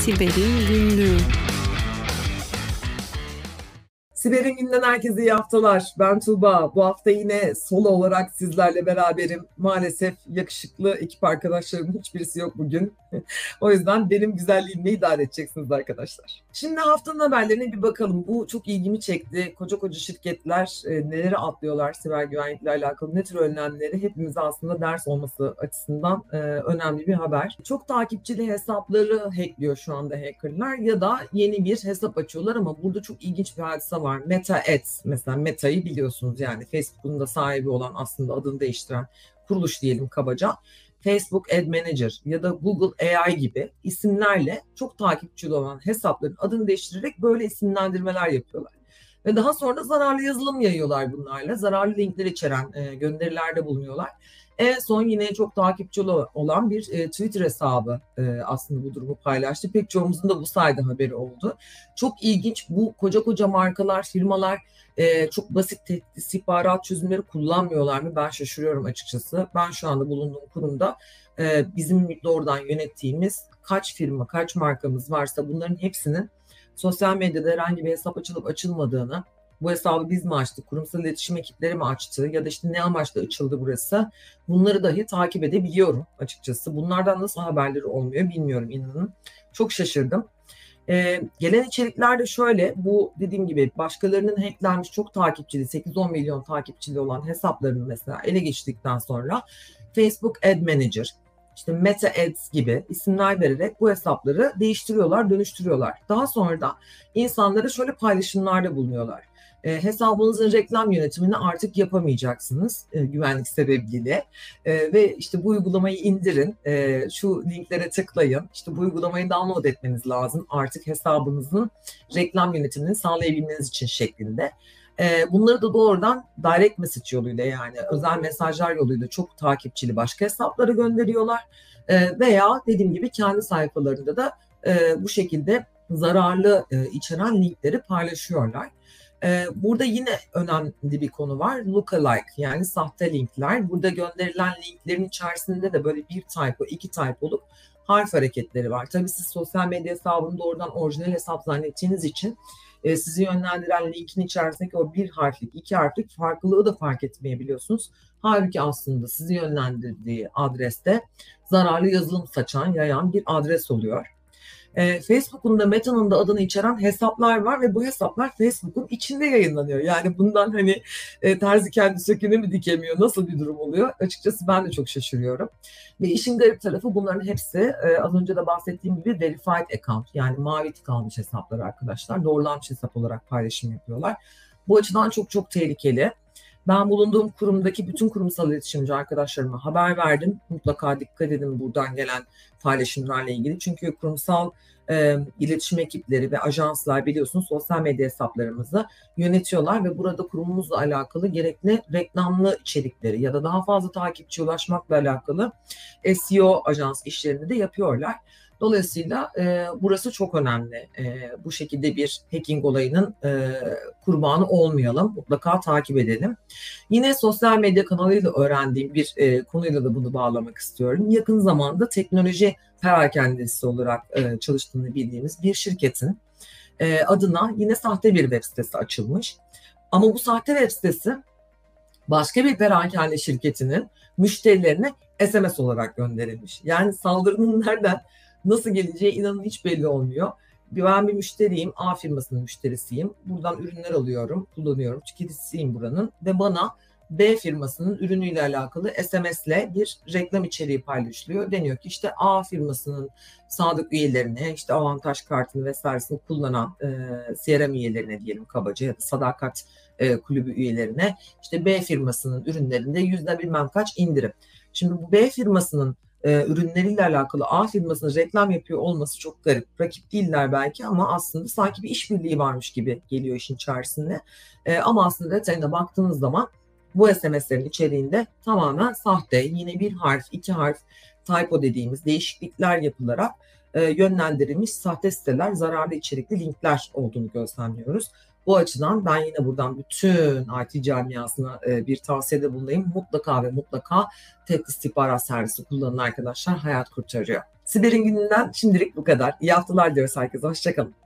Siber'in Günlüğü Siber'in günden herkese iyi haftalar. Ben Tuğba. Bu hafta yine solo olarak sizlerle beraberim. Maalesef yakışıklı ekip arkadaşlarımın hiçbirisi yok bugün. o yüzden benim güzelliğimle idare edeceksiniz arkadaşlar. Şimdi haftanın haberlerine bir bakalım. Bu çok ilgimi çekti. Koca koca şirketler e, neleri atlıyorlar siber güvenlikle alakalı ne tür önlemleri hepimize aslında ders olması açısından e, önemli bir haber. Çok takipçili hesapları hackliyor şu anda hackerlar ya da yeni bir hesap açıyorlar ama burada çok ilginç bir hadise var var. Meta Ads mesela Meta'yı biliyorsunuz yani Facebook'un da sahibi olan aslında adını değiştiren kuruluş diyelim kabaca. Facebook Ad Manager ya da Google AI gibi isimlerle çok takipçili olan hesapların adını değiştirerek böyle isimlendirmeler yapıyorlar. Ve daha sonra da zararlı yazılım yayıyorlar bunlarla. Zararlı linkler içeren e, gönderilerde bulunuyorlar. En son yine çok takipçili olan bir e, Twitter hesabı e, aslında bu durumu paylaştı. Pek çoğumuzun da bu sayede haberi oldu. Çok ilginç bu koca koca markalar, firmalar e, çok basit tehdit istihbarat çözümleri kullanmıyorlar mı? Ben şaşırıyorum açıkçası. Ben şu anda bulunduğum kurumda e, bizim doğrudan yönettiğimiz kaç firma, kaç markamız varsa bunların hepsinin sosyal medyada herhangi bir hesap açılıp açılmadığını, bu hesabı biz mi açtık, kurumsal iletişim ekipleri mi açtı ya da işte ne amaçla açıldı burası bunları dahi takip edebiliyorum açıkçası. Bunlardan nasıl haberleri olmuyor bilmiyorum inanın. Çok şaşırdım. Ee, gelen içerikler de şöyle bu dediğim gibi başkalarının hacklenmiş çok takipçili 8-10 milyon takipçili olan hesaplarını mesela ele geçtikten sonra Facebook Ad Manager işte Meta Ads gibi isimler vererek bu hesapları değiştiriyorlar, dönüştürüyorlar. Daha sonra da insanlara şöyle paylaşımlarda bulunuyorlar e, hesabınızın reklam yönetimini artık yapamayacaksınız e, güvenlik sebebiyle e, ve işte bu uygulamayı indirin e, şu linklere tıklayın işte bu uygulamayı download etmeniz lazım artık hesabınızın reklam yönetimini sağlayabilmeniz için şeklinde. E, bunları da doğrudan direct message yoluyla yani özel mesajlar yoluyla çok takipçili başka hesaplara gönderiyorlar e, veya dediğim gibi kendi sayfalarında da e, bu şekilde zararlı e, içeren linkleri paylaşıyorlar. Ee, burada yine önemli bir konu var. Lookalike yani sahte linkler. Burada gönderilen linklerin içerisinde de böyle bir typo, iki typo olup harf hareketleri var. Tabii siz sosyal medya hesabını doğrudan orijinal hesap zannettiğiniz için e, sizi yönlendiren linkin içerisindeki o bir harflik, iki harflik farklılığı da fark etmeyebiliyorsunuz. Halbuki aslında sizi yönlendirdiği adreste zararlı yazılım saçan, yayan bir adres oluyor. E, Facebook'un da Meta'nın da adını içeren hesaplar var ve bu hesaplar Facebook'un içinde yayınlanıyor. Yani bundan hani e, terzi kendi söküğünü mü dikemiyor nasıl bir durum oluyor? Açıkçası ben de çok şaşırıyorum. Ve işin garip tarafı bunların hepsi e, az önce de bahsettiğim gibi verified account yani mavi tık almış hesaplar arkadaşlar. Doğrulanmış hesap olarak paylaşım yapıyorlar. Bu açıdan çok çok tehlikeli. Ben bulunduğum kurumdaki bütün kurumsal iletişimci arkadaşlarıma haber verdim. Mutlaka dikkat edin buradan gelen paylaşımlarla ilgili. Çünkü kurumsal e, iletişim ekipleri ve ajanslar biliyorsunuz sosyal medya hesaplarımızı yönetiyorlar ve burada kurumumuzla alakalı gerekli reklamlı içerikleri ya da daha fazla takipçi ulaşmakla alakalı SEO ajans işlerini de yapıyorlar. Dolayısıyla e, burası çok önemli. E, bu şekilde bir hacking olayının e, kurbanı olmayalım. Mutlaka takip edelim. Yine sosyal medya kanalıyla öğrendiğim bir e, konuyla da bunu bağlamak istiyorum. Yakın zamanda teknoloji perakendesi olarak e, çalıştığını bildiğimiz bir şirketin e, adına yine sahte bir web sitesi açılmış. Ama bu sahte web sitesi başka bir perakende şirketinin müşterilerine SMS olarak gönderilmiş. Yani saldırının nereden Nasıl geleceği inanın hiç belli olmuyor. Ben bir müşteriyim, A firmasının müşterisiyim. Buradan ürünler alıyorum, kullanıyorum. Tüketicisiyim buranın ve bana B firmasının ürünüyle alakalı SMS'le bir reklam içeriği paylaşılıyor. Deniyor ki işte A firmasının sadık üyelerine, işte avantaj kartını vesairesini kullanan e, CRM üyelerine diyelim kabaca ya da sadakat e, kulübü üyelerine işte B firmasının ürünlerinde yüzde bilmem kaç indirim. Şimdi bu B firmasının e, ürünleriyle alakalı A firmasının reklam yapıyor olması çok garip. Rakip değiller belki ama aslında sanki bir işbirliği varmış gibi geliyor işin içerisinde. E, ama aslında detayına baktığınız zaman bu SMS'lerin içeriğinde tamamen sahte, yine bir harf, iki harf, typo dediğimiz değişiklikler yapılarak e, yönlendirilmiş sahte siteler, zararlı içerikli linkler olduğunu gözlemliyoruz. Bu açıdan ben yine buradan bütün IT camiasına e, bir tavsiyede bulunayım. Mutlaka ve mutlaka TED istihbarat servisi kullanın arkadaşlar. Hayat kurtarıyor. Siber'in gününden şimdilik bu kadar. İyi haftalar diyoruz herkese. Hoşçakalın.